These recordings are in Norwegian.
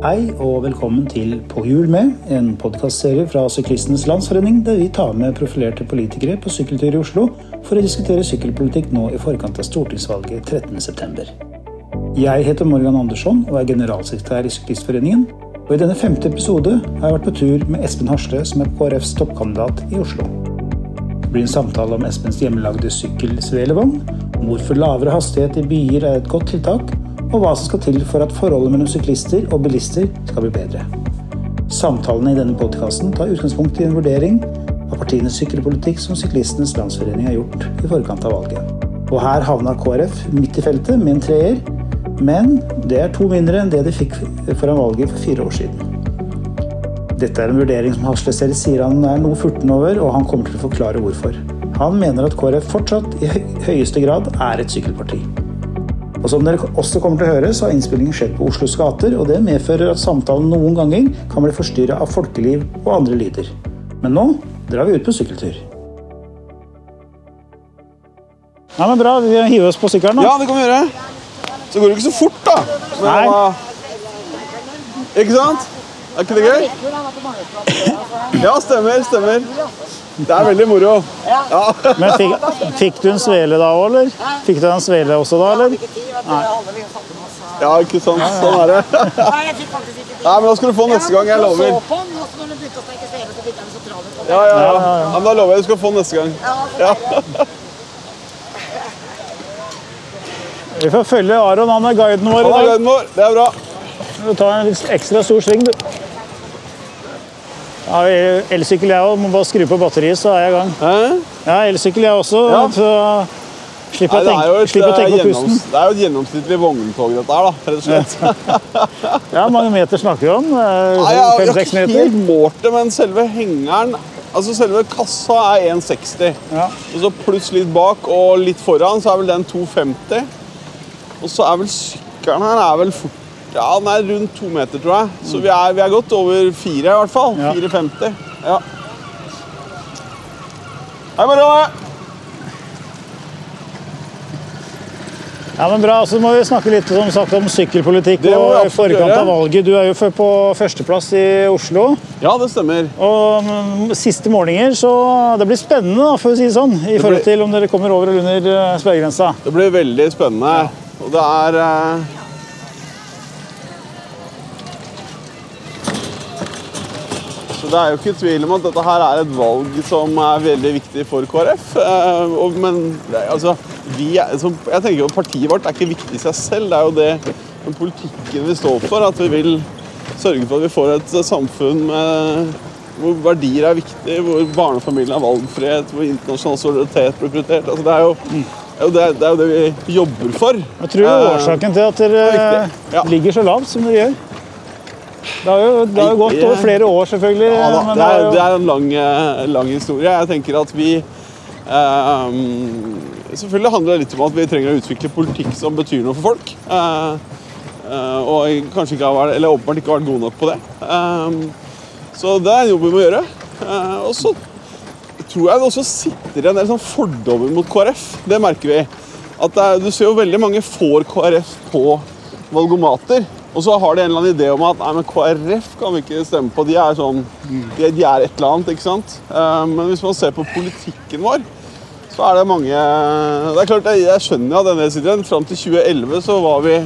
Hei og velkommen til På hjul med, en podkastserie fra Syklistenes Landsforening der vi tar med profilerte politikere på sykkeltur i Oslo for å diskutere sykkelpolitikk nå i forkant av stortingsvalget 13.9. Jeg heter Morgan Andersson og er generalsekretær i Syklistforeningen. Og i denne femte episode har jeg vært på tur med Espen Harsle, som er KrFs toppkandidat i Oslo. Det blir en samtale om Espens hjemmelagde sykkelsvelevogn, om hvorfor lavere hastighet i byer er et godt tiltak, og hva som skal til for at forholdet mellom syklister og bilister skal bli bedre. Samtalene i denne podkasten tar utgangspunkt i en vurdering av partienes sykkelpolitikk som Syklistenes Landsforening har gjort i forkant av valget. Og her havna KrF midt i feltet med en treer, men det er to mindre enn det de fikk foran valget for fire år siden. Dette er en vurdering som Hasle selv sier han er noe furten over, og han kommer til å forklare hvorfor. Han mener at KrF fortsatt i høyeste grad er et sykkelparti. Og som dere også kommer til å høre, så har innspillingen skjedd på Oslos gater, og det medfører at samtalen noen ganger kan bli forstyrra av folkeliv og andre lyder. Men nå drar vi ut på sykkeltur. Nei, men Bra, vi hiver oss på sykkelen. nå. Ja, det kan vi gjøre. Så går det ikke så fort, da. Men, Nei. Ikke sant? Er ikke det gøy? Ja, stemmer. Stemmer. Det er veldig moro. Ja. Men fikk, fikk du en svele da òg, eller? Fikk du en svele også da, eller? ja, ikke sant. Sånn er det. Nei, jeg fikk faktisk ikke Nei, men Da skal du få neste gang. Jeg Så lover. på den, og så når den begynte å steke svele, så begynte den så travelt. Ja, ja, ja. ja, men Da lover jeg du skal få neste gang. Ja. Vi får følge Aron, han er guiden vår i dag. Det er bra. Du tar en ekstra stor sving, du. Ja, Elsykkel jeg òg. Må bare skru på batteriet, så er jeg i gang. Hæ? Ja, elsykkel jeg også. Ja. Så slipper jeg å tenke, eh, tenke på pusten. det er jo et gjennomsnittlig vogntog, dette her, da, rett og slett. Ja, mange meter snakker vi om. Nei, jeg, jeg har ikke helt målt det, men selve hengeren Altså selve kassa er 1,60. Ja. Og så pluss litt bak og litt foran, så er vel den 2,50. Og så er vel sykkelen her er vel fort Ja, den er rundt to meter, tror jeg. Så vi er, vi er godt over fire, i hvert fall. Ja. 4,50. Ja. Hei, Marianne! Ja, men bra. Så må vi snakke litt som sagt, om sykkelpolitikk Det og i forkant av valget. Du er jo på førsteplass i Oslo. Ja, det stemmer. Og mm, siste målinger, så det blir spennende, da, for å si det sånn. I forhold til om dere kommer over eller under eh, sperregrensa. Det blir veldig spennende. Og det er det er jo ikke tvil om at dette her er et valg som er veldig viktig for KrF. Eh, men altså, vi er, jeg tenker jo Partiet vårt er ikke viktig i seg selv. Det er jo det den politikken vi står for. At vi vil sørge for at vi får et samfunn med, hvor verdier er viktig, hvor barnefamilien har valgfrihet, hvor internasjonal solidaritet blir prioritert. Altså, det, er jo, det, er jo det, det er jo det vi jobber for. Jeg tror Eh, årsaken til at dere. Ja. ligger så lavt som dere gjør Det har jo, det har jo gått over flere år, selvfølgelig. Ja, da, det, er, det er en lang, eh, lang historie. Jeg tenker at vi eh, Selvfølgelig handler det litt om at vi trenger å utvikle politikk som betyr noe for folk. Eh, eh, og kanskje ikke har vært, eller åpenbart ikke har vært gode nok på det. Eh, så det er en jobb vi må gjøre. Eh, og så tror jeg det også sitter en del sånn fordommer mot KrF. Det merker vi. At det er, du ser jo veldig mange får KrF på valgomater. Og så har de en eller annen idé om at nei, men KrF kan vi ikke stemme på. De er sånn, de, er et eller annet, ikke sant? Eh, men hvis man ser på politikken vår, så er det mange Det er klart, Jeg, jeg skjønner jo at denne siden. Fram til 2011 så var vi,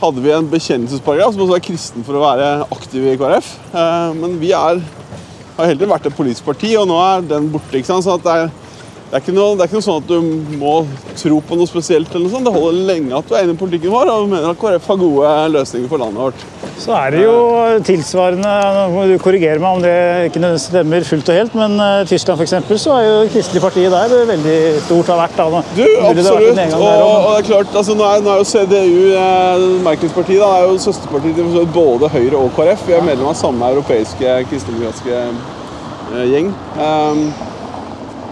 hadde vi en bekjennelsesparagraf som også er kristen for å være aktiv i KrF. Eh, men vi er, har heller vært et politisk parti, og nå er den borte. ikke sant? Så det er det er, ikke noe, det er ikke noe sånn at du må tro på noe spesielt. eller noe sånt. Det holder lenge at du er inne i politikken vår og mener at KrF har gode løsninger for landet vårt. Så er det jo tilsvarende Nå du korrigere meg om det ikke stemmer fullt og helt, men eh, Tyskland eksempel, så er jo Kristelig Parti der veldig stort har vært. Da. Du, absolutt. det. Og, og det er klart, altså, nå, er, nå er jo CDU, eh, Merkelspartiet, da, er jo søsterpartiet til både Høyre og KrF. Vi er medlem av samme europeiske kristendemokratiske eh, gjeng. Um,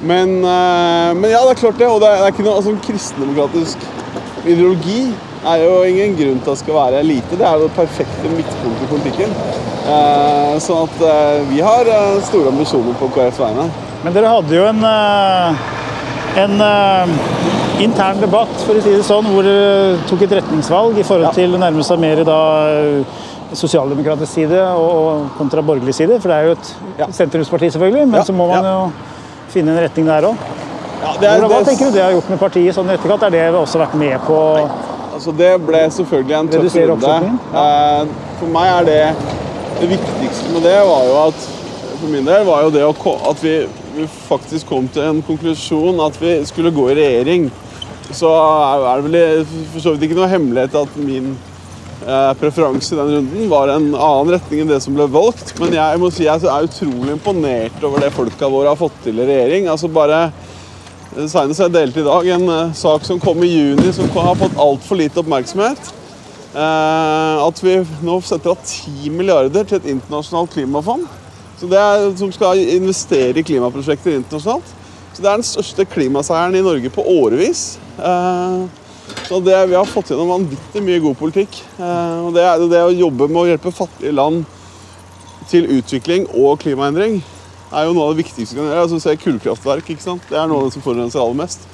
men, eh, men ja, det er klart det. Og det er, det er ikke noe altså, kristendemokratisk ideologi er jo ingen grunn til at det skal være lite. Det er jo det perfekte midtpunktet i politikken. Eh, sånn at eh, vi har eh, store ambisjoner på KrFs vegne. Men dere hadde jo en, eh, en intern debatt, for å si det sånn, hvor dere tok et retningsvalg i forhold til å nærme seg mer da sosialdemokratisk side og kontra borgerlig side? For det er jo et sentrumsparti, selvfølgelig, men Ja, så må man jo finne en retning der òg. Ja, Hva tenker du det har gjort med partiet sånn i etterkant? Er det også vært med på Altså, det ble selvfølgelig en tøff runde. Eh, For meg er det Det viktigste med det var jo at For min del var jo det at vi, vi faktisk kom til en konklusjon at vi skulle gå i regjering. Så er det vel for så vidt ikke noe hemmelighet at min preferanse i den runden var en annen retning enn det som ble valgt. Men jeg må si jeg er utrolig imponert over det folka våre har fått til i regjering. Altså bare Senest jeg delte i dag en eh, sak som kom i juni, som har fått altfor lite oppmerksomhet. Eh, at vi nå setter av 10 milliarder til et internasjonalt klimafond. Er, som skal investere i klimaprosjekter internasjonalt. Så det er den største klimaseieren i Norge på årevis. Eh, så det, vi har fått gjennom vanvittig mye god politikk. Eh, og det, er, det å jobbe med å hjelpe fattige land til utvikling og klimaendring er jo noe av det viktigste vi kan gjøre. Altså, se kullkraftverk, ikke sant? Det er noe av det som forurenser aller mest.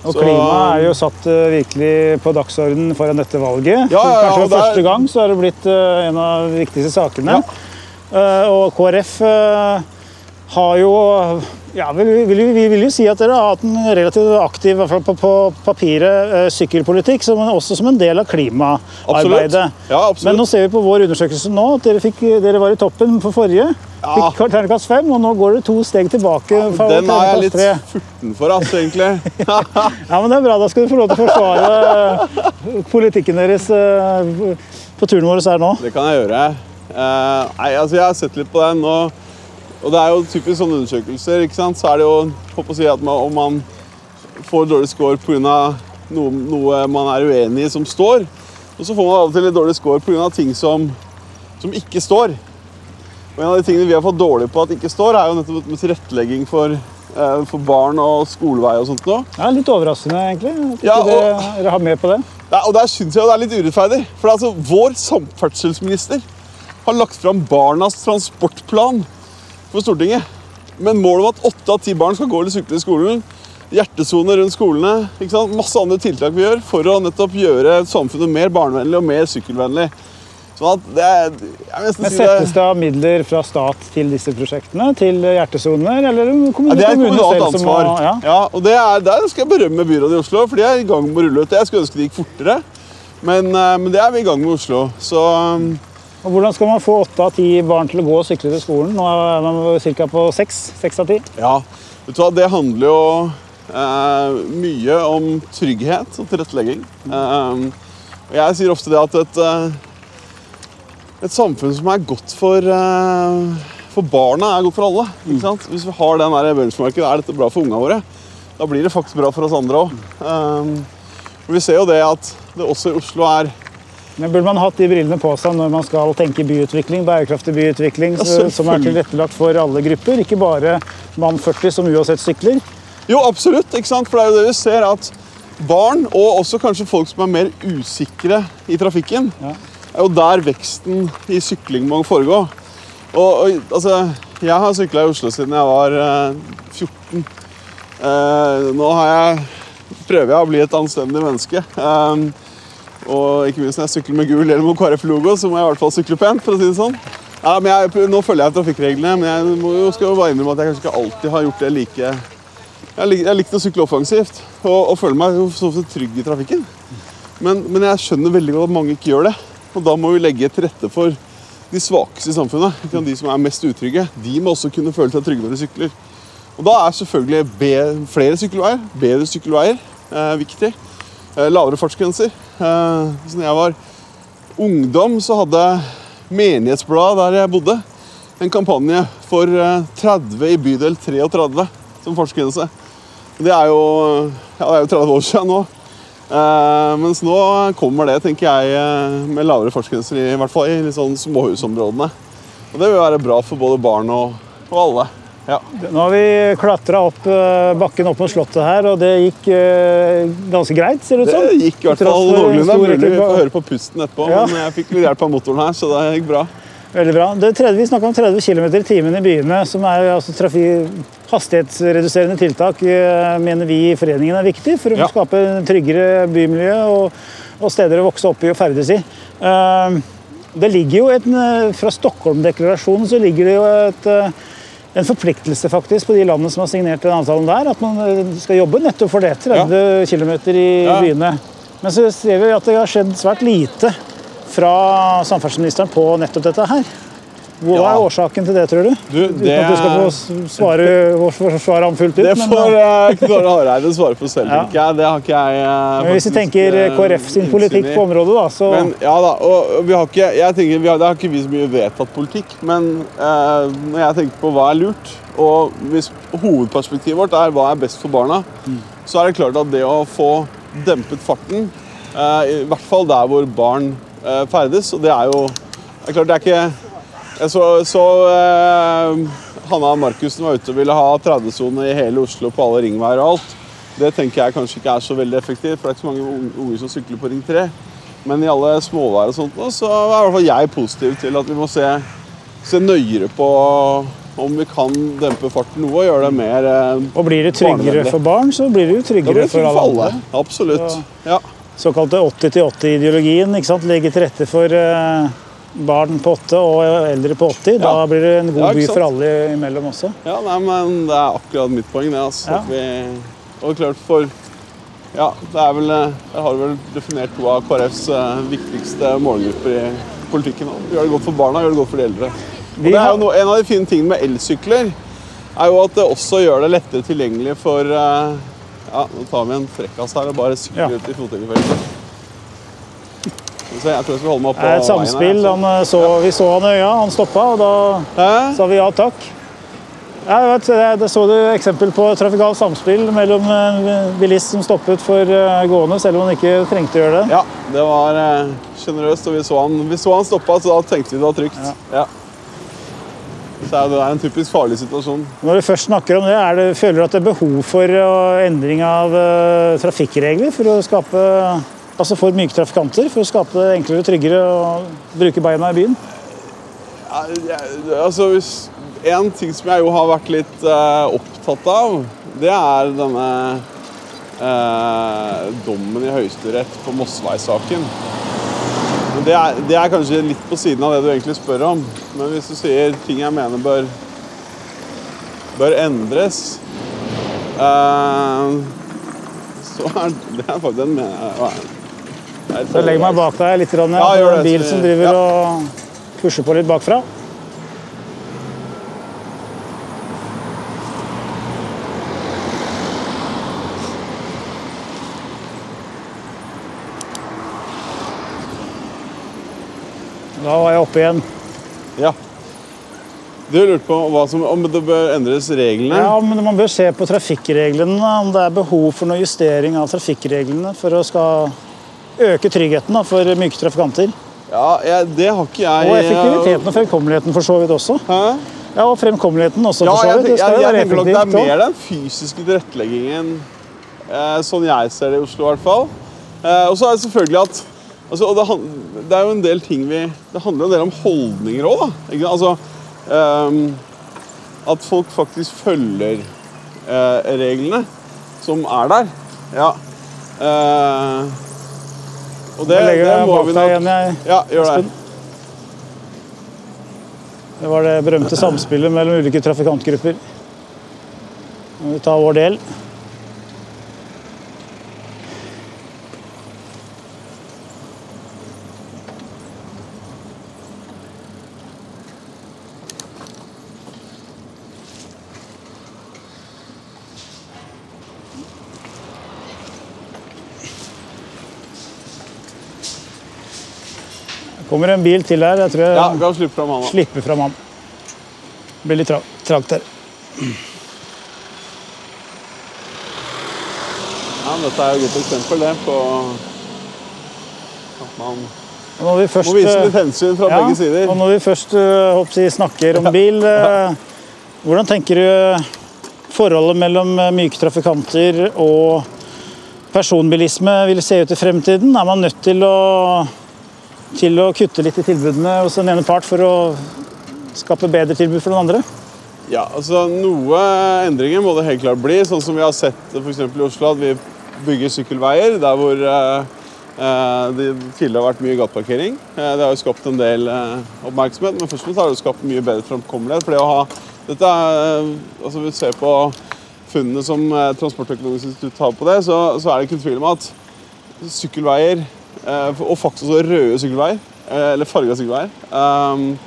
Og Så- klima er jo satt uh, virkelig på dagsordenen foran dette valget. Ja, ja, ja, Kanskje for det er- første gang så har det blitt uh, en av de viktigste sakene. Eh, og KrF har jo ja, vi, vi, vi vil jo si at dere har hatt en relativt aktiv, i hvert fall på, på papiret, eh, sykkelpolitikk, som, også som en del av klimaarbeidet. Ja, absolutt. Men nå ser vi på vår undersøkelse nå at dere, fikk, dere var i toppen på forrige. Ja. Fikk terningkast fem, og nå går dere to steg tilbake. fra Den er jeg litt furten for, altså, egentlig. Ja, men det er bra. Da skal du få lov til å forsvare politikken deres eh, på turen vår her nå. Det kan jeg gjøre. Uh, nei, altså, jeg har sett litt på den, og, og det er jo typisk sånne undersøkelser. ikke sant? Så er det jo håper å si at man, om man får dårlig score pga. Noe, noe man er uenig i som står, og så får man av og til litt dårlig score pga. ting som, som ikke står. Og En av de tingene vi har fått dårlig på at ikke står, er jo nettopp med tilrettelegging for, eh, for barn og skolevei og sånt noe. Ja, litt overraskende, egentlig. At Ja, dere, og- dere har med på det. Ja, og Der syns jeg det er litt urettferdig. For altså, vår samferdselsminister har lagt fram Barnas transportplan for Stortinget. Med målet mål om at åtte av ti barn skal gå eller sykle i skolen. Hjertesone rundt skolene. Masse andre tiltak vi gjør for å nettopp gjøre samfunnet mer barnevennlig og mer sykkelvennlig. Sånn det er, Men si Settes det, det av midler fra stat til disse prosjektene? Til hjertesoner? Eller ja, det er et kommunalt ansvar. må- ja. Ja, og det er, Der skal jeg berømme byrådet i Oslo, for de er i gang med å rulle ut. Jeg skulle ønske det gikk fortere, men, eh, men det er vi i gang med i Oslo. Så um, Og hvordan skal man få åtte av ti barn til å gå og sykle til skolen? Nå er man ca. på seks. Av ti. Ja, vet du hva, det handler jo eh, mye om trygghet og tilrettelegging. Eh, og jeg sier ofte det at et, eh, et samfunn som er godt for, eh, for barna, er godt for alle. Ikke sant? Hvis vi har den der benchmarken, er dette bra for ungene våre? Da blir det faktisk bra for oss andre òg. vi ser jo det at det også i Oslo er Men Burde man hatt de brillene på seg når man skal tenke byutvikling, bærekraftig byutvikling, så- som er tilrettelagt for alle grupper, ikke bare mann 40 som uansett sykler? Jo, absolutt. ikke sant? For det er jo det vi ser at barn, og også kanskje folk som er mer usikre i trafikken, Ja. er jo der veksten i sykling må foregå. Og, og altså, jeg har sykla i Oslo siden jeg var eh, 14. Eh, nå har jeg, prøver jeg å bli et anstendig menneske. Eh, og ikke minst når jeg sykler med gul hjelm og KrF-logo, så må jeg i hvert fall sykle pent. for å si det sånn. Ja, men jeg, Nå følger jeg trafikkreglene, men jeg må jo, skal jo bare innrømme at jeg kanskje ikke alltid har gjort det like jeg, lik, jeg likte å sykle offensivt og, og føle meg så trygg i trafikken. Men, men jeg skjønner veldig godt at mange ikke gjør det. Og da må vi legge til rette for de svakeste i samfunnet. De som er mest utrygge. De må også kunne føle seg trygge når de sykler. Og da er selvfølgelig flere sykkelveier, bedre sykkelveier, eh, viktig. Eh, lavere fartsgrenser. Da når jeg var ungdom, så hadde menighetsbladet der jeg bodde, en kampanje for eh, 30 i bydel 33 som fartsgrense. Det er jo, ja, det er jo 30 år siden nå. Eh, mens nå kommer det, tenker jeg, eh, med lavere fartsgrenser, i hvert fall i litt sånn småhusområdene. Og det vil være bra for både barn og, og alle. Ja. Nå har vi klatra opp eh, bakken opp mot Slottet her, og det gikk eh, ganske greit, ser det ut som. Det gikk i hvert fall noenlunde. Mulig vi får høre på pusten etterpå, Ja. men jeg fikk litt hjelp av motoren her, så det gikk bra. Veldig bra. Det 30, vi snakker om 30 km i timen i byene, som er altså hastighetsreduserende tiltak, eh, mener vi i foreningen er viktig for å Ja. skape tryggere bymiljø og, og steder å vokse opp i og ferdes i. Det ligger jo et, Fra Stockholm-deklarasjonen så ligger det jo et, en forpliktelse faktisk på de landene som har signert den avtalen der, at man eh, skal jobbe nettopp for det. 30 km i Ja. byene. Men så ser vi at det har skjedd svært lite fra samferdselsministeren på nettopp dette her. Hva Ja. er årsaken til det, tror du? Du, Uten at du skal få svare, forsvare ham fullt ut. Det men, får eh, uh, Knut Arild Hareide svare for selv, Ja. tenker jeg. Det har ikke jeg faktisk, men hvis vi tenker eh, KrF sin politikk på området, da, så Men ja da, og vi har ikke, jeg tenker, vi har, Det har ikke vi så mye vedtatt politikk, men eh, når jeg tenker på hva er lurt, og hvis hovedperspektivet vårt er hva er best for barna, så er det klart at det å få dempet farten, eh, i hvert fall der hvor barn eh, ferdes, og det er jo det er klart det er ikke jeg så, så eh, Hanna Markussen var ute og ville ha 30-sone i hele Oslo på alle ringveier og alt. Det tenker jeg kanskje ikke er så veldig effektivt, for det er ikke så mange unge- som sykler på Ring 3. Men i alle småveier og sånt, nå, så er i hvert fall jeg positiv til at vi må se, se nøyere på om vi kan dempe farten noe og gjøre det mer eh, Og blir det tryggere for barn, så blir det jo tryggere det for alle for alle. Absolutt. Ja. Såkalte 80-80-ideologien. ikke sant? Legge til rette for eh, barn på 8 og eldre på 80. Da blir det en god Ja, by for alle imellom også. ja, nei, men det er akkurat mitt poeng, det. Altså, Ja. at vi, og klart for Ja, det er vel eh, Jeg har vel definert to av KrFs eh, viktigste målgrupper i politikken. Gjør det godt for barna, gjør det godt for de eldre. Og det er jo noe, En av de fine tingene med elsykler er jo at det også gjør det lettere tilgjengelig for eh, Ja, nå tar vi en frekkas her og bare sykler Ja. ut i fotgjengerfeltet. Se, Jeg tror jeg skal holde meg opp er et samspill. Han, eh, så, vi så han i øya, han stoppa, og da Hæ? sa vi ja takk. Jeg vet, det, så du eksempel på trafikalt samspill mellom en bilist som stoppet for eh, gående, selv om han ikke trengte å gjøre det. Ja, det var eh, sjenerøst, og vi så han, vi så han stoppa, så da tenkte vi det var trygt. Ja. Så er det er en typisk farlig situasjon. Når du først snakker om det, er det, føler du at det er behov for eh, endring av eh, trafikkregler for å skape Altså for myke trafikanter, for å skape det enklere og tryggere å bruke beina i byen? Ja, altså, hvis, en ting som jeg jo har vært litt uh, opptatt av, det er denne uh, dommen i Høyesterett på Mosvei-saken. Det det er kanskje litt på siden av det du egentlig spør om. Men hvis du sier ting jeg mener bør, bør endres uh, Så er det faktisk den mener jeg er- er Så legger meg bak deg litt. Grann, Ja, det gjør er en bil som driver ja. og pusher på litt bakfra. Da var jeg oppe igjen. Ja. Du lurte på som, om det bør endres reglene? Ja, men Man bør se på trafikkreglene, om det er behov for noe justering av trafikkreglene for å skal øke tryggheten da, for myke trafikanter. Ja, jeg, det har ikke jeg Og effektiviteten og fremkommeligheten for så vidt også. Hæ? Ja, og fremkommeligheten også, for så vidt. Det skal jo være nok det er mer den fysiske tilretteleggingen, eh, sånn jeg ser det i Oslo i hvert fall. Eh, og så er det selvfølgelig at altså, det, det er jo en del ting vi Det handler en del om holdninger òg, da. Altså, ehm, at folk faktisk følger eh, reglene som er der. Ja. Eh, og det, Jeg legger må bak vi deg igjen, jeg. Ja, gjør det. Det var det berømte samspillet mellom ulike trafikantgrupper. Vi tar vår del. Kommer en bil til her. Jeg tror jeg Ja, kan slippe fram han, da. slipper fram han. Det blir litt tra trakt her. Ja, men dette er jo et godt eksempel det, på at man først, må vise eh, litt hensyn fra ja, begge sider. Og når vi først eh, håper snakker om bil, ja. hvordan tenker du eh, forholdet mellom eh, myke trafikanter og personbilisme vil se ut i fremtiden? Er man nødt til å, til å kutte litt i tilbudene hos den ene part for å skape bedre tilbud for den andre? Ja, altså Noe endringer må det helt klart bli. Sånn som vi har sett eksempel i Oslo, at vi bygger sykkelveier der hvor eh, Eh, Det tidligere har vært mye gateparkering. Eh, Det har jo skapt en del eh, oppmerksomhet, men først og fremst har det skapt mye bedre fremkommelighet. For det å ha dette er, eh, altså Vi ser på funnene som eh, Transportøkonomisk institutt har på det, så, så er det ikke tvil om at sykkelveier, og faktisk også røde sykkelveier, eh, eller farga sykkelveier, eh,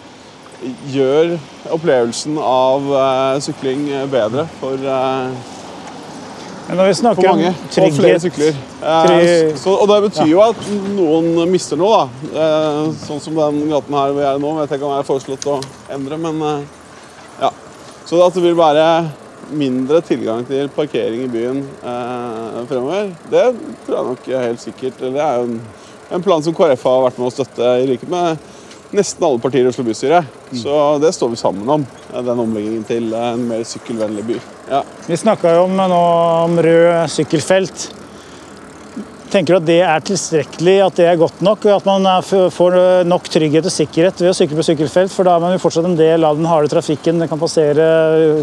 gjør opplevelsen av eh, sykling eh, bedre for, eh, for mange. Og flere sykler. Eh, så, og det betyr jo at noen mister noe, da. Eh, sånn som den gaten her vi er er nå, vet jeg ikke om jeg har foreslått å endre, men eh, ja. Så at det vil være mindre tilgang til parkering i byen eh, fremover, det tror jeg nok helt sikkert. Det er jo en, en plan som KrF har vært med å støtte, i likhet med nesten alle partier i Oslo bystyre. Så det står vi sammen om, eh, den omleggingen til en mer sykkelvennlig by. Ja. Vi snakka jo om, nå om rød sykkelfelt. Tenker du at det er tilstrekkelig, at det er godt nok? og At man får nok trygghet og sikkerhet ved å sykle på sykkelfelt? For da er man jo fortsatt en del av den harde trafikken. Den kan passere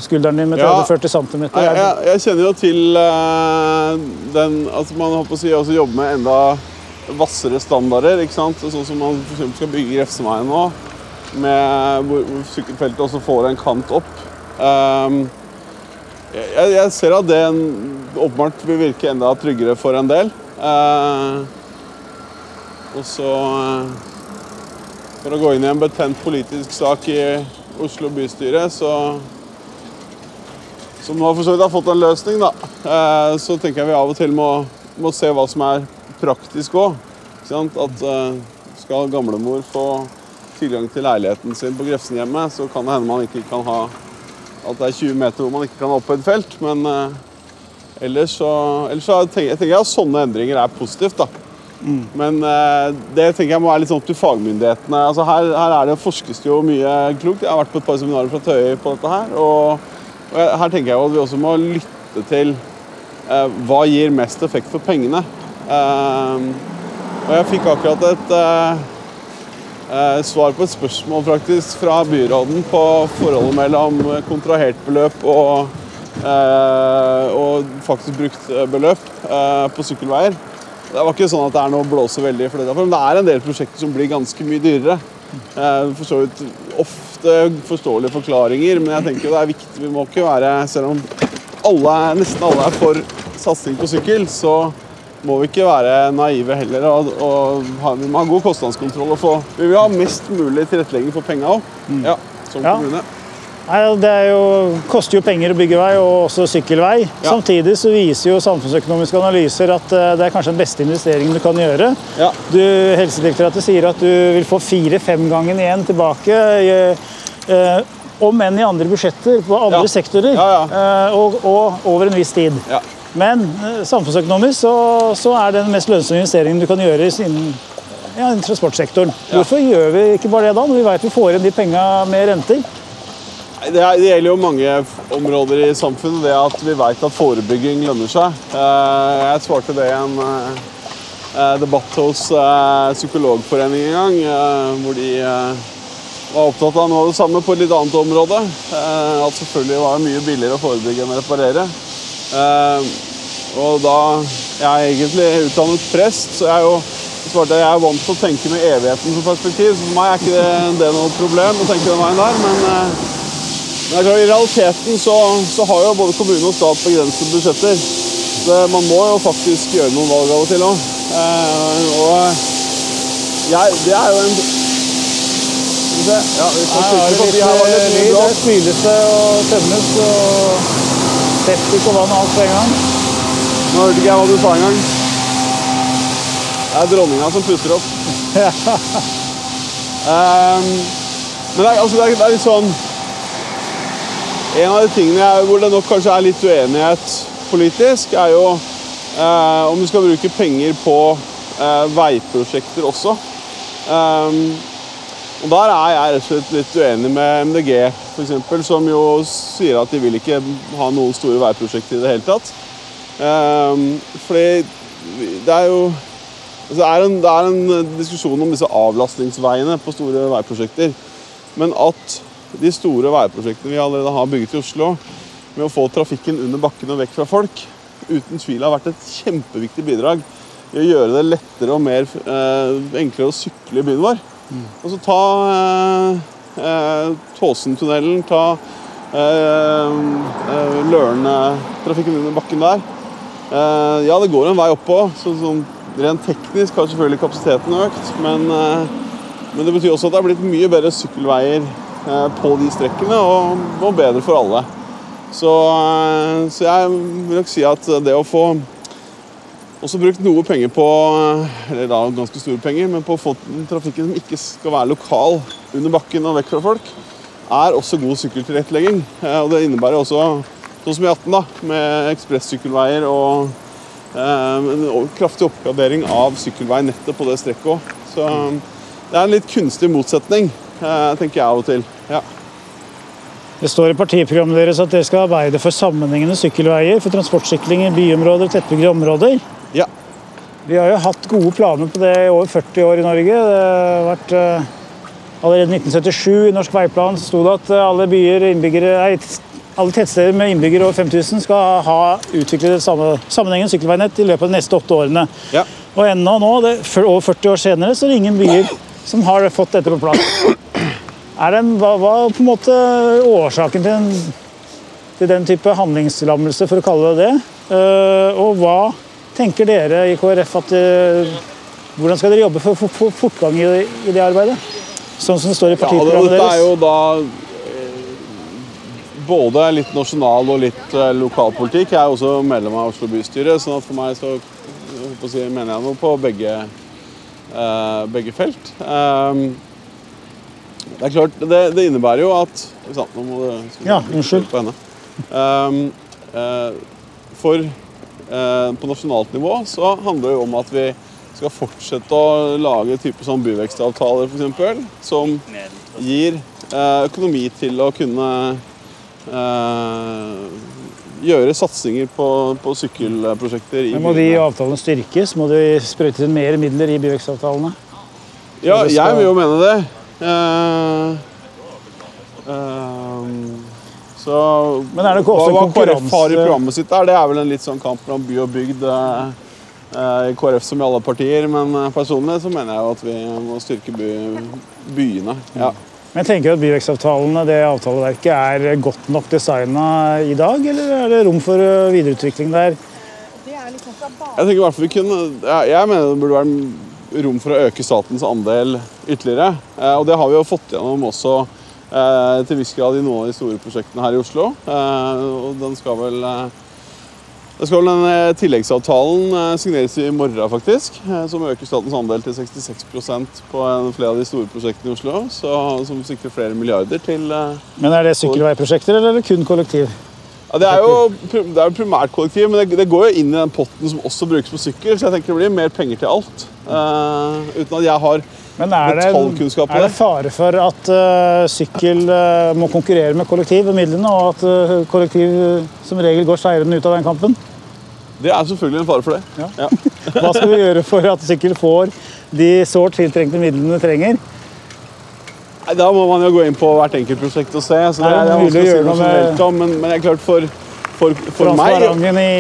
skulderen din med 30-40 cm. Jeg, jeg, jeg kjenner jo til uh, den at man håper å si, også jobber med enda hvassere standarder. ikke sant? Sånn som man for skal bygge Grefsenveien nå, med hvor sykkelfeltet også får en kant opp. Um, jeg, jeg ser at det åpenbart vil virke enda tryggere for en del. Eh, og så eh, For å gå inn i en betent politisk sak i Oslo bystyre, så som nå for så vidt har fått en løsning, da, eh, så tenker jeg vi av og til må, må se hva som er praktisk òg. At skal gamlemor få tilgang til leiligheten sin på Grefsenhjemmet, så kan det hende man ikke kan ha at det er 20 meter hvor man ikke kan ha opphøyd felt. Men ellers så, ellers så tenker, jeg tenker jeg at sånne endringer er positivt. da. Men eh, det tenker jeg må være litt sånn opp til fagmyndighetene. Altså her, her er det forskes det jo mye klokt. Jeg har vært på et par seminarer fra Tøye på dette her. og og her tenker jeg at vi også må lytte til eh, hva gir mest effekt for pengene. Eh, og jeg fikk akkurat et eh, eh, svar på et spørsmål faktisk fra byråden på forholdet mellom kontrahert beløp og, og faktisk brukt beløp eh, på sykkelveier. Det var ikke sånn at det er noe å blåse veldig for det. men det er en del prosjekter som blir ganske mye dyrere. Eh, For så vidt ofte forståelige forklaringer, men jeg tenker det er viktig. Vi må ikke være Selv om alle, nesten alle er for satsing på sykkel, så må vi ikke være naive heller. Og, og ha, vi må ha god kostnadskontroll. Og få, vi vil ha mest mulig tilrettelegging for penga òg. Ja, som Ja. kommune. Nei, det er jo, koster jo penger å bygge vei, og også sykkelvei. Ja. Samtidig så viser jo samfunnsøkonomiske analyser at eh, det er kanskje den beste investeringen du kan gjøre. Ja. Du, Helsedirektoratet sier at du vil få fire-fem ganger igjen tilbake. eh, eh, om enn i andre budsjetter på andre Ja. sektorer, eh, og, og over en viss tid. Ja. Men eh, samfunnsøkonomisk så, så er det den mest lønnsomme investeringen du kan gjøre innen ja, transportsektoren. Hvorfor gjør vi ikke bare det da, når vi vet vi får inn de penga med renter? Det, er, det gjelder jo mange områder i samfunnet, det at vi vet at forebygging lønner seg. Eh, Jeg svarte det i en eh, debatt hos eh, Psykologforeningen en gang, hvor de var opptatt av noe av det samme på et litt annet område. At selvfølgelig var det mye billigere å forebygge enn å reparere. Og da Jeg er egentlig utdannet prest, så jeg er jo svarte jeg er vant til å tenke med evigheten som perspektiv. Så for meg er ikke det, det noe problem å tenke den veien der. men... eh, men I realiteten så, så har jo både kommune og stat begrensede budsjetter. Så man må jo faktisk gjøre noen valg av og til òg. Eh, og jeg, det er jo en Ja, vi skal Her trykke forbi. Her var det litt mye Der bråk. spyles og tømmes og septik og vann og alt på en gang. Nå hørte ikke jeg hva du sa engang. Det er dronninga som puster opp. um, men det er, altså, det, er, det er litt sånn En av de tingene jeg, hvor det nok kanskje er litt uenighet politisk, er jo eh, om du skal bruke penger på eh, veiprosjekter også. Um, og Der er jeg rett og slett litt uenig med MDG, eksempel, som jo sier at de vil ikke ha noen store veiprosjekter i det hele tatt. Um, fordi det er jo altså er en, det er en diskusjon om disse avlastningsveiene på store veiprosjekter. Men at de store veiprosjektene vi allerede har bygget i Oslo, med å få trafikken under bakken og vekk fra folk, uten tvil har vært et kjempeviktig bidrag i å gjøre det lettere og mer eh, enklere å sykle i byen vår. Og så ta eh, eh, Tåsentunnelen, ta eh, eh, Løren-trafikken under bakken der. Eh, ja, det går en vei oppå. Så, sånn, rent teknisk har selvfølgelig kapasiteten økt, men, eh, men det betyr også at det er blitt mye bedre sykkelveier på de strekkene, og, og bedre for alle. Så, eh, så jeg vil nok si at det å få også brukt noe penger på eller da ganske store penger, men på å få trafikken som ikke skal være lokal under bakken og vekk fra folk, er også god sykkeltilrettelegging. Eh, Og det innebærer også, sånn som i 18, da, med ekspressykkelveier og eh, en kraftig oppgradering av sykkelvei nettopp på det strekket òg. Så det er en litt kunstig motsetning, eh, tenker jeg av og til. Ja. Det står i partiprogrammet deres at dere skal arbeide for sammenhengende sykkelveier for transportsykling i byområder og tettbygde områder. ja. Vi har jo hatt gode planer på det i over 40 år i Norge. Det har vært eh, Allerede i 1977 i Norsk veiplan sto det at eh, alle byer, nei, alle tettsteder med innbyggere over 5000 skal ha utviklet et sammenhengende sykkelveinett i løpet av de neste åtte årene. Ja. Og ennå nå, det, over 40 år senere, så er det ingen byer som har fått dette på plass. Er det hva er på en måte årsaken til, en, til den type handlingslammelse, for å kalle det det? Eh, og hva tenker dere i KrF at eh, Hvordan skal dere jobbe for å få fortgang i, i det arbeidet? Sånn som det står i Ja, det, Ja, dette er jo da eh, både litt nasjonal og litt lokalpolitikk. Jeg er også medlem av Oslo bystyre, sånn at for meg så jeg si, mener jeg noe på begge, begge felt. Det er klart, det, det innebærer jo at sant, nå må du Ja, unnskyld. På henne. Um, uh, for uh, på nasjonalt nivå så handler det jo om at vi skal fortsette å lage type sånn byvekstavtaler f.eks. Som gir uh, økonomi til å kunne gjøre satsinger på, på sykkelprosjekter Men må de avtalene styrkes? Må de sprøytes inn mer midler i byvekstavtalene? Ja, jeg vil jo mene det. Eh, ehm, så Men er det ikke hva, også hva KrF har i programmet sitt der, det er vel en litt sånn kamp mellom by og bygd. eh, eh, I KrF som i alle partier, men personlig så mener jeg jo at vi må styrke by, byene. Ja. Men jeg tenker at byvekstavtalene, det avtaleverket, er godt nok designa i dag, eller er det rom for videreutvikling der? Jeg tenker i hvert fall vi kunne Jeg, jeg mener det burde være rom for å øke statens andel ytterligere. Eh, og det har vi jo fått gjennom også eh, til viss grad i noen av de store prosjektene her i Oslo. Eh, og den skal vel det skal vel den Tilleggsavtalen signeres i morgen, faktisk. Som øker statens andel til 66% på flere av de store prosjektene i Oslo. Så, som sikrer flere milliarder til Men er det sykkelveiprosjekter, eller er kun kollektiv? Ja, Det er jo det er primært kollektiv, men det, det går jo inn i den potten som også brukes på sykkel. Så jeg tenker det blir mer penger til alt. Uh, uten at jeg har Men er det, er det fare for at uh, sykkel uh, må konkurrere med kollektiv og midlene, og at uh, kollektiv som regel går seirende ut av den kampen? Det er selvfølgelig en fare for det. Ja. Ja. Hva skal vi gjøre for at sykkel får de sårt tiltrengte midlene det trenger? Nei, Da må man jo gå inn på hvert enkelt prosjekt og se. så det Er det er, vanskelig å si noe generelt om, men, men det er klart for, for, for meg Transparangen i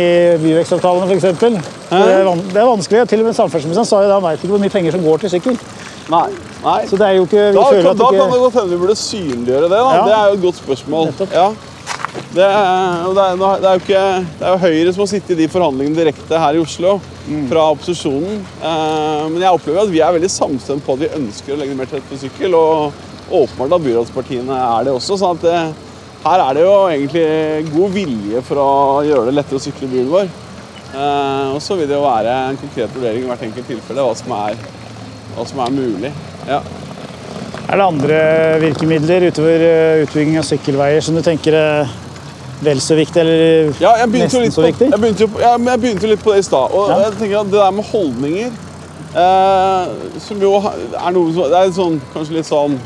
byvekstavtalene f.eks. Det, det er vanskelig. Til og med samferdselsministeren sa jo da veit ikke hvor mye penger som går til sykkel. Nei. nei. Så det er jo ikke vi Da, kan, da det kan det ikke godt hende vi burde synliggjøre det. da. Ja. Det er jo et godt spørsmål. Ja. Det, er, det, er, det, er jo ikke, det er jo Høyre som har sittet i de forhandlingene direkte her i Oslo Mm. fra opposisjonen. Eh, men jeg opplever at vi er veldig samstemt på at vi ønsker å legge mer til rette for sykkel. Og åpenbart at byrådspartiene er det også. sånn at det, her er det jo egentlig god vilje for å gjøre det lettere å sykle i byen vår. Eh, og så vil det jo være en konkret vurdering i hvert enkelt tilfelle hva som er, hva som er mulig. Ja. Er det andre virkemidler utover øh, utbygging av sykkelveier som du tenker er vel så viktig, eller Ja, nesten så på, viktig? jeg, begynte jo, jeg, jeg begynte litt på det i stad. Og Ja. jeg tenker at det der med holdninger eh, Som jo er noe som Det er sånn, kanskje litt sånn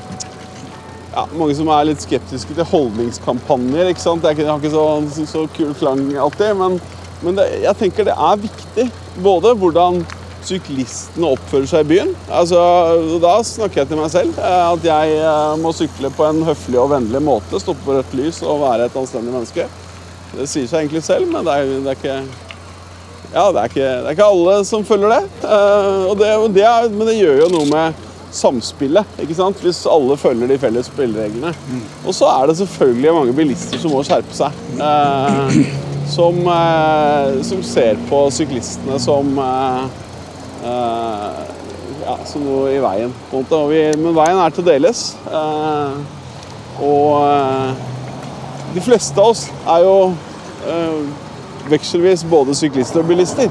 ja, Mange som er litt skeptiske til holdningskampanjer. ikke sant? Det, har ikke så, så, så kul klang alltid. Men, men det, jeg tenker det er viktig. Både hvordan syklistene oppfører seg i byen. Altså, da snakker jeg til meg selv. eh, At jeg eh, må sykle på en høflig og vennlig måte. Stoppe på rødt lys og være et anstendig menneske. Det sier seg egentlig selv, men det er, det er ikke Ja, det er, ikke, det er ikke alle som følger det. Og det, det er, men det gjør jo noe med samspillet, ikke sant? hvis alle følger de felles spillereglene. Og så er det selvfølgelig mange bilister som må skjerpe seg. Eh, som, eh, som ser på syklistene som eh, eh, ja, som noe i veien. på en måte. Men veien er til å deles. Eh, og eh, de fleste av oss er jo vekselvis både syklister og bilister.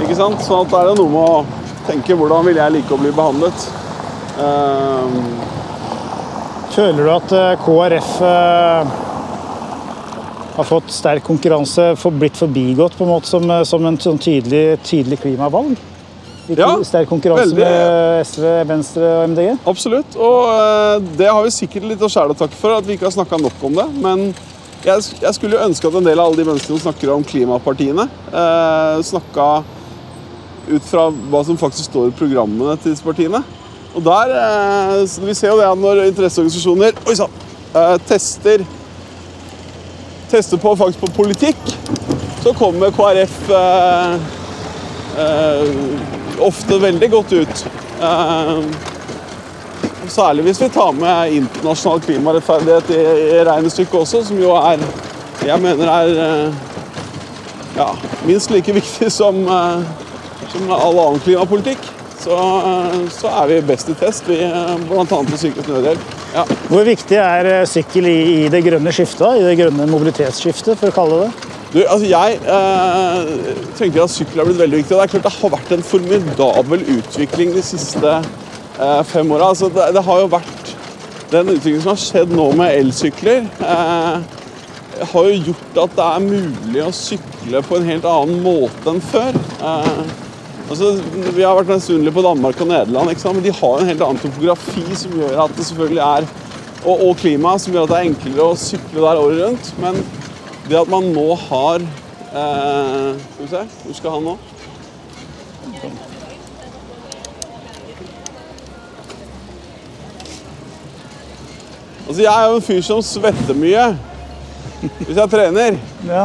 Ikke sant? Sånn at det er noe med å tenke hvordan vil jeg like å bli behandlet. Eh, Føler du at eh, KrF eh, har fått sterk konkurranse, for blitt forbigått på en måte som, eh, som en sånn tydelig, tydelig klimavalg? I Ja, sterk konkurranse veldig. med SV, Venstre og MDG? absolutt. Og det har vi sikkert litt å sjæl å takke for, at vi ikke har snakka nok om det. Men jeg, jeg skulle jo ønske at en del av alle de menneskene som snakker om klimapartiene, eh, snakka ut fra hva som faktisk står i programmene til disse partiene. Og der, eh, så Vi ser jo det når interesseorganisasjoner oi, sann, eh, tester tester på faktisk på politikk, så kommer KrF eh, eh, ofte veldig godt ut. Eh, særlig hvis vi tar med internasjonal klimarettferdighet i, i regnestykket også, som jo er jeg mener er eh, ja, minst like viktig som, som all annen klimapolitikk. Så, så er vi best i test, vi, bl.a. på Sykehus Nødhjelp. Ja. Hvor viktig er eh, sykkel i, i det grønne skiftet, i det grønne mobilitetsskiftet, for å kalle det det? Du, altså jeg eh, tenker at sykkel har blitt veldig viktig. og Det er klart det har vært en formidabel utvikling de siste eh, fem åra. Altså det, det har jo vært Den utviklingen som har skjedd nå med elsykler, eh, har jo gjort at det er mulig å sykle på en helt annen måte enn før. Eh, altså, vi har vært misunnelige på Danmark og Nederland, men de har en helt annen topografi som gjør at det selvfølgelig er og, og klima som gjør at det er enklere å sykle der året rundt. Men det at man nå har eh, Skal vi se, hvor skal han nå? Altså, jeg er jo en fyr som svetter mye hvis jeg trener. Ja.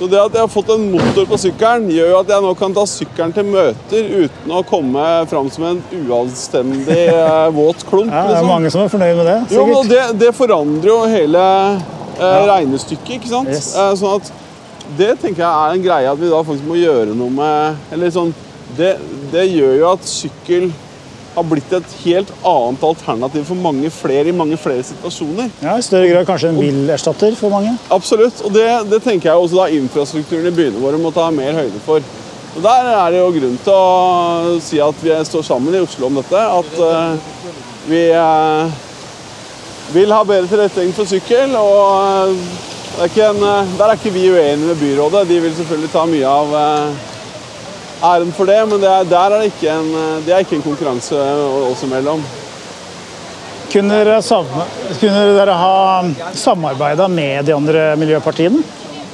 Så det at jeg har fått en motor på sykkelen, gjør at jeg nå kan ta sykkelen til møter uten å komme fram som en uanstendig eh, våt klump. Ja, det er liksom. mange som er fornøyd med det. Jo, men sikkert. det, det forandrer jo hele eh, regnestykket, ikke sant? Yes. Eh, sånn at det tenker jeg er en greie at vi da faktisk må gjøre noe med Eller sånn Det, det gjør jo at sykkel har blitt et helt annet alternativ for mange flere i mange flere situasjoner. Ja, I større grad kanskje en bilerstatter for mange. Absolutt. Og det, det tenker jeg også da infrastrukturen i byene våre må ta mer høyde for. Og Der er det jo grunn til å si at vi står sammen i Oslo om dette. At uh, vi uh, vil ha bedre tilrettelegging for sykkel. og uh, er en, Der er ikke vi uenige med byrådet. De vil selvfølgelig ta mye av æren for det, men det er, der er det ikke en, eh, det er ikke en konkurranse oss imellom. Kunne dere, kunne dere ha samarbeida med de andre miljøpartiene?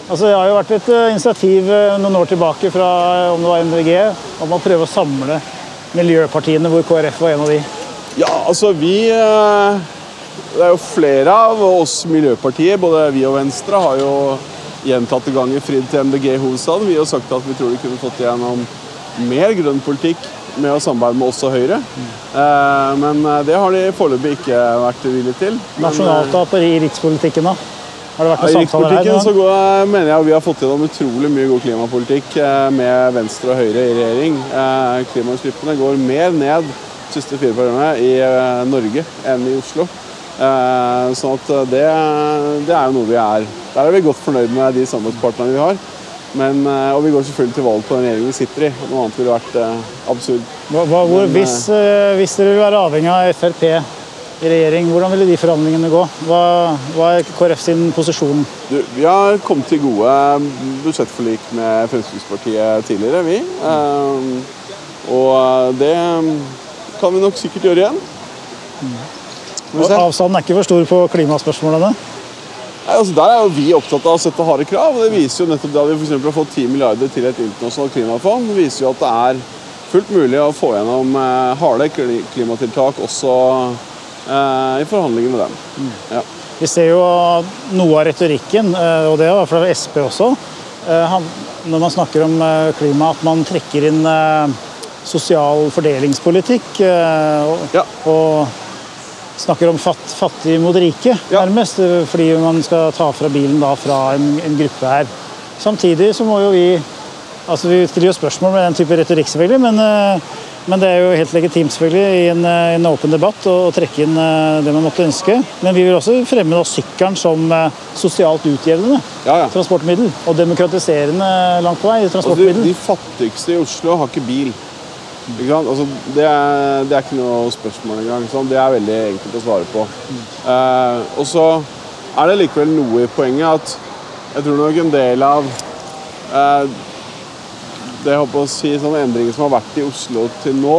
Altså, det har jo vært et eh, initiativ eh, noen år tilbake fra om det var MDG, om å prøve å samle miljøpartiene, hvor KrF var en av de. Ja, altså vi eh, Det er jo flere av oss miljøpartier, både vi og Venstre, har jo gjentatte ganger fridd til MDG i hovedstaden. Vi har sagt at vi tror de kunne fått igjennom mer grønn politikk med å samarbeide med oss og Høyre. Eh, men eh, det har de foreløpig ikke vært villige til. Men, Nasjonalt og i rikspolitikken, da? Har det vært I noen samtaler her? rikspolitikken så går, mener jeg vi har fått gjennom utrolig mye god klimapolitikk eh, med Venstre og Høyre i regjering. Eh, Klimautslippene går mer ned de siste fire periodene i eh, Norge enn i Oslo. Eh, Sånn at det, det er jo noe vi er Der er vi godt fornøyd med de samarbeidspartnerne vi har. Men, eh, og vi går selvfølgelig til valg på den regjeringen vi sitter i. Noe annet ville vært eh, absurd. Hva, hva, hvor, Men, hvis, eh, hvis dere vil være avhengig av Frp i regjering, hvordan ville de forhandlingene gå? Hva, hva er KrF sin posisjon? Du, vi har kommet til gode budsjettforlik med Fremskrittspartiet tidligere, vi. Eh, og det kan vi nok sikkert gjøre igjen. Får se. Avstanden er ikke for stor på klimaspørsmålene. Nei, altså Der er jo vi opptatt av å sette harde krav. og Det viser jo nettopp at vi for har fått 10 milliarder til et internasjonalt klimafond. Det viser jo at det er fullt mulig å få gjennom eh, harde klimatiltak også eh, i forhandlinger med dem. Ja. Vi ser jo noe av retorikken, eh, og det er hvert fall Sp også, eh, han, når man snakker om klima, at man trekker inn sosial fordelingspolitikk. og, Ja. og snakker om fatt, fattig mot rike, Ja. nærmest. Fordi man skal ta fra bilen da fra en, en gruppe her. Samtidig så må jo vi Altså Vi stiller jo spørsmål med den type retorikk, selvfølgelig, men, eh, men det er jo helt legitimt selvfølgelig i en, eh, en åpen debatt å, trekke inn eh, det man måtte ønske. Men vi vil også fremme da sykkelen som sosialt utjevnende Ja, ja. transportmiddel. Og demokratiserende langt på vei Altså, de, transportmiddel. de fattigste i Oslo har ikke bil. Altså, det, er, det er ikke noe spørsmål engang. Det er veldig enkelt å svare på. Eh, og så er det likevel noe i poenget at jeg tror nok en del av eh, det jeg håper å si, sånne endringer som har vært i Oslo til nå,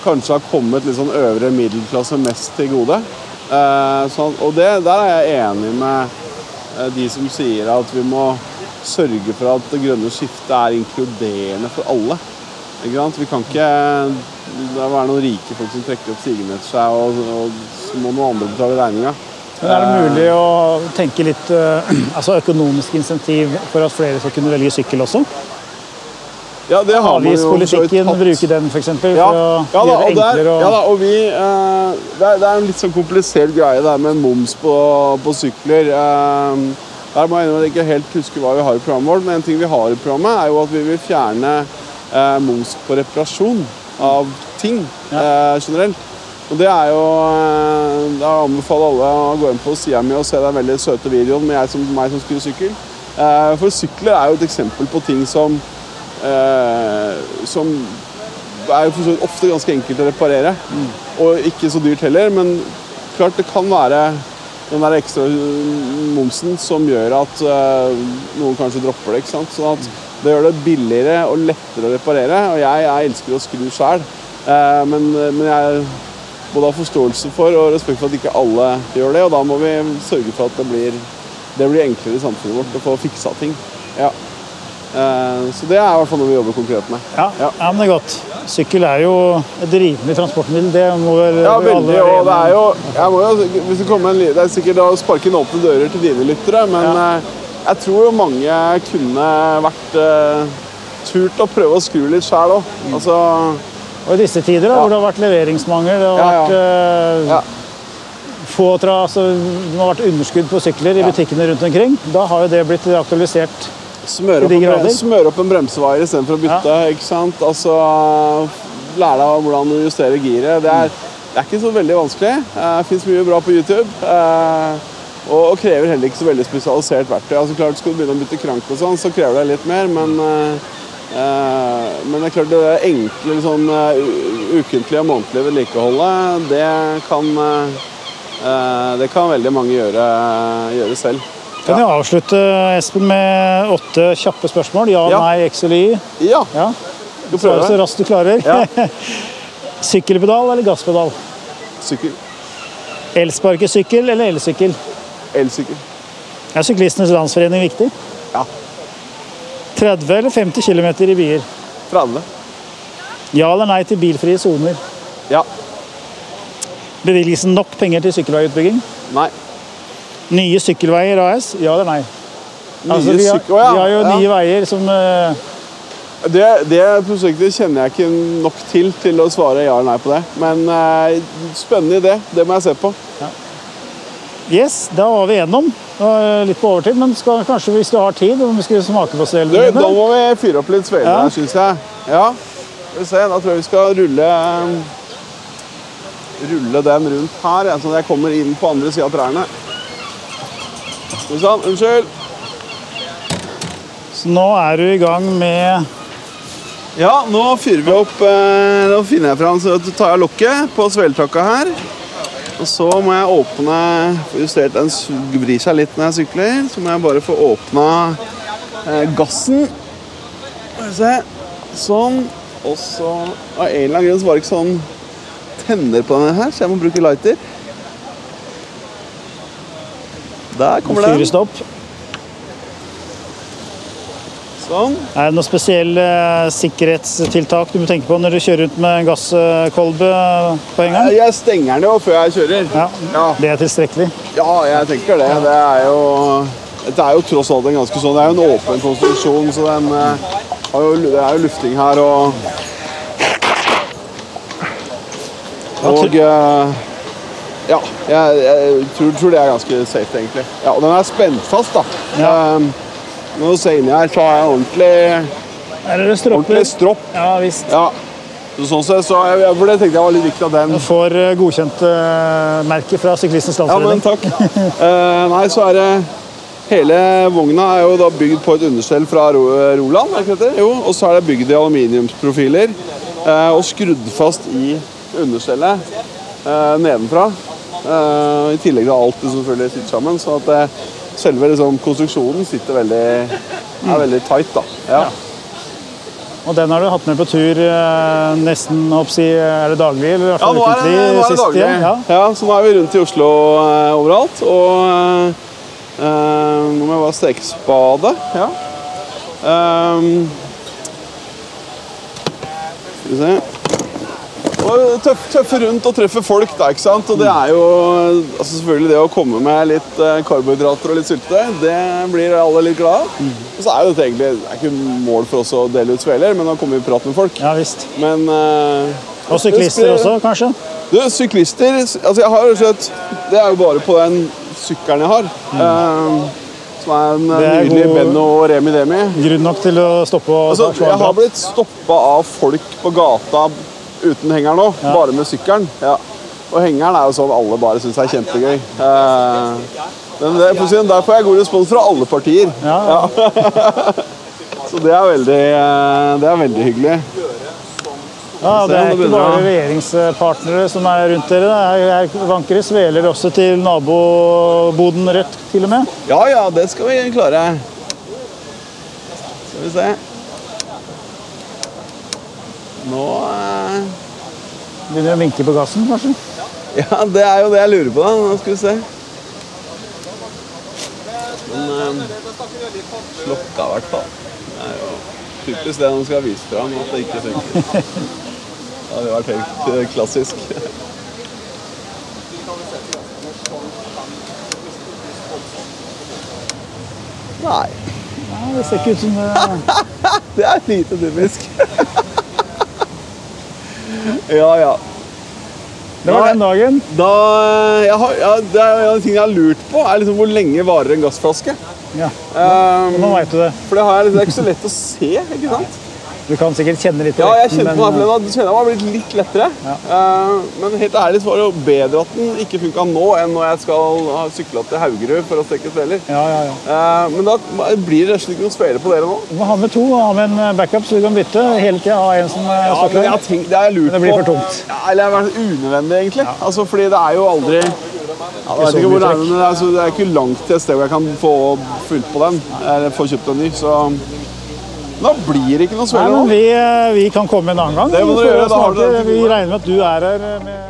kanskje har kommet litt sånn øvre middelklasse mest til gode. Eh, sånn, og det, der er jeg enig med eh, de som sier at vi må sørge for at det grønne skiftet er inkluderende for alle. Vi kan ikke det være noen rike folk som trekker opp sigene etter seg, og, og så må noen andre betale regninga. Men er det mulig å tenke litt eh, altså økonomisk insentiv for at flere skal kunne velge sykkel også? Ja, det har vi jo for Avgiftspolitikken, bruke den f.eks. For, Ja, å ja, da, gjøre det enklere og... ja da, og vi eh, det, er, det er en litt sånn komplisert greie der med moms på, på sykler. Eh, der må jeg innrømme at jeg ikke helt husker hva vi har i programmet vårt, men en ting vi har i programmet, er jo at vi vil fjerne eh, moms på reparasjon av ting eh, generelt. Og det er jo eh, Da anbefaler alle å gå inn på sida mi og se den veldig søte videoen med jeg som, meg som skulle sykkel. Eh, for sykler er jo et eksempel på ting som eh, som er jo ofte ganske enkelt å reparere. Og ikke så dyrt heller, men klart det kan være den der ekstra momsen som gjør at eh, noen kanskje dropper det. ikke sant? Sånn at det gjør det billigere og lettere å reparere. Og jeg, jeg elsker å skru sjøl, men, men jeg både har forståelse for og respekt for at ikke alle gjør det. Og da må vi sørge for at det blir, det blir enklere i samfunnet vårt å få fiksa ting. Ja. Eh, Så det er i hvert fall noe vi jobber konkret med. ja, ja. Ja. men det er godt. Sykkel er jo et rimelig transportmiddel. Det må vel Ja, veldig. Og det er jo jo, det, er sikkert å sparke inn åpne dører til dine lyttere, men Ja. Jeg tror mange kunne vært uh, turt å prøve å skru litt sjæl òg. Altså Og i disse tider, da, Ja. hvor det har vært leveringsmangel, det har Ja, ja. vært Uh, Ja. få tra, altså, det har vært underskudd på sykler i Ja. butikkene rundt omkring. Da har jo det blitt aktualisert. Smøre opp, de en, grader. smøre opp en bremsevaier istedenfor å bytte. ikke sant? Altså, Lære deg hvordan du justerer giret. Det er, det er ikke så veldig vanskelig. Det fins mye bra på YouTube. eh, Og, og krever heller ikke så veldig spesialisert verktøy. Altså klart Skal du begynne å bytte krank, og sånn, så krever det litt mer, men eh, eh, men det er klart det enkle eh, ukentlige og månedlige vedlikeholdet, det kan eh, Det kan veldig mange gjøre, gjøre selv. Kan jeg avslutte Espen, med åtte kjappe spørsmål? Ja, Ja. nei, X eller Y? Ja, Ja. Du prøver. så raskt du klarer. Ja. Sykkelpedal eller gasspedal? Sykkel. Elsparkesykkel eller elsykkel? Elsykkel. Er Syklistenes Landsforening viktig? Ja. 30 eller 50 km i bier? 30. Ja eller nei til bilfrie soner? Ja. Bevilgelsen nok penger til sykkelveiutbygging? Nei. Nye Sykkelveier AS? Ja eller nei? Nye Altså, vi, har, ja. vi har jo Ja. Nye Veier som uh... Det, det prosjektet kjenner jeg ikke nok til til å svare ja eller nei på det. Men uh, spennende idé. Det må jeg se på. Yes, da var vi gjennom. Litt på overtid, men skal, kanskje hvis du har tid, om vi skulle smake på Du, svelene da må vi fyre opp litt sveler Ja. her, syns jeg. Ja. Skal vi se, da tror jeg vi skal rulle eh, Rulle den rundt her, sånn at jeg kommer inn på andre sida av trærne. Sånn, unnskyld. Så nå er du i gang med Ja, nå fyrer vi opp eh, Nå finner jeg fram, så tar jeg lokket på sveltakka her. Og så må jeg åpne få justert Den vrir seg litt når jeg sykler. Så må jeg bare få åpna eh, gassen. Skal vi se. Sånn. Og så Av en eller annen grunn så var det ikke sånn tenner på denne her, så jeg må bruke lighter. Der kommer den. det opp. Sånn. Er det noen spesielle eh, sikkerhetstiltak du må tenke på når du kjører rundt med en gasskolbe på hengeren? Jeg stenger den jo før jeg kjører. Ja, Ja. det er tilstrekkelig. Ja, jeg tenker det. Det er jo det er jo tross alt en ganske sånn Det er jo en åpen konstruksjon, så den eh, har jo, det er jo lufting her og Og eh, ja, jeg, jeg tror, tror det er ganske safe, egentlig. Ja, og den er spent fast, da. Ja. Um, ser inni her, så har jeg ordentlig, Her er det stropper. ordentlig stropp. Ja visst. Ja. Så sånn sett, så jeg, jeg, for det tenkte jeg var litt viktig at den Du får eh, godkjent uh, merke fra Syklistens Ja, men takk. uh, nei, så er det Hele vogna er jo da bygd på et understell fra Roland, er ikke det? Jo, og så er det bygd i aluminiumsprofiler uh, og skrudd fast i understellet eh, nedenfra. Eh, I tillegg til alt det selvfølgelig sitter sammen. Så at eh, selve liksom, konstruksjonen sitter veldig, er veldig tight. da. Ja. Og den har du hatt med på tur eh, nesten oppsi, Er det daglig? Eller i hvert Ja, nå er det, nå er det daglig. Ja. Ja. så nå er vi rundt i Oslo eh, overalt. Og eh, eh, nå må jeg bare steke spade. Ja. Um, skal vi se. Tøff, tøffe rundt og treffe folk, da, ikke sant. Og det er jo altså selvfølgelig det å komme med litt eh, karbohydrater og litt sylte, det blir alle litt glad av. Og så er jo dette egentlig det er ikke mål for oss å dele ut sveler, men å komme i prat med folk. ja visst. Men uh, Og syklister også, kanskje? du, syklister altså jeg har jo slett, Det er jo bare på den sykkelen jeg har. eh, som er en Mm. Er nydelig Benno og Remi Demi. Grunn nok til å stoppe og Altså, jeg har blitt stoppa av folk på gata uten henger nå, bare med sykkelen. Ja. Og hengeren er jo sånn alle bare syns er kjempegøy. Eh, men det, for å si der får jeg god respons fra alle partier. Ja, ja. Så det er veldig, eh, det er veldig hyggelig. Ja, det er ikke bare regjeringspartnere som er rundt dere. Det er, er vanker sveler også til naboboden Rødt, til og med. Ja ja, det skal vi klare. Skal vi se. Nå eh, Begynner å vinke på gassen, kanskje? Ja, det er jo det jeg lurer på, da. Nå skal vi se. Men eh, slokka i hvert fall. Det er jo typisk det de skal vise fram, at det ikke funker. Det hadde vært helt eh, klassisk. Nei, Nei. det ser ikke ut som det det er lite typisk. Ja, ja. Det var den dagen. Da, jeg har, ja, det er en ting jeg har lurt på, er liksom hvor lenge varer en gassflaske. Ja, Um, Nå veit du det. for det, har jeg, liksom- det er ikke så lett å se, ikke sant? Du kan sikkert kjenne litt Ja, jeg kjenner kjente på men- for den har- kjenner den blitt litt lettere. Uh, men helt ærlig så var det jo bedre at den ikke funka nå, enn når jeg skal ha sykla til Haugerud for å steke sveler. Ja, ja, ja. Uh, men da blir det rett og slett ikke noe sveler på dere nå. Du må ha med to, ha med en backup så du kan bytte. Hele tida ha en som eh, Ja, står klar. det har jeg lurt på. det blir for tungt. Ja, eller det har vært unødvendig, egentlig. Altså, fordi det er jo aldri ja, det, er, det, er, altså, det er ikke langt til et sted hvor jeg kan få fylt på den. Eller få kjøpt en ny. Så da blir det ikke noe Nei, sveler nå. vi, eh, vi kan komme en annen gang. Det må dere gjøre, Vi regner med at du er her med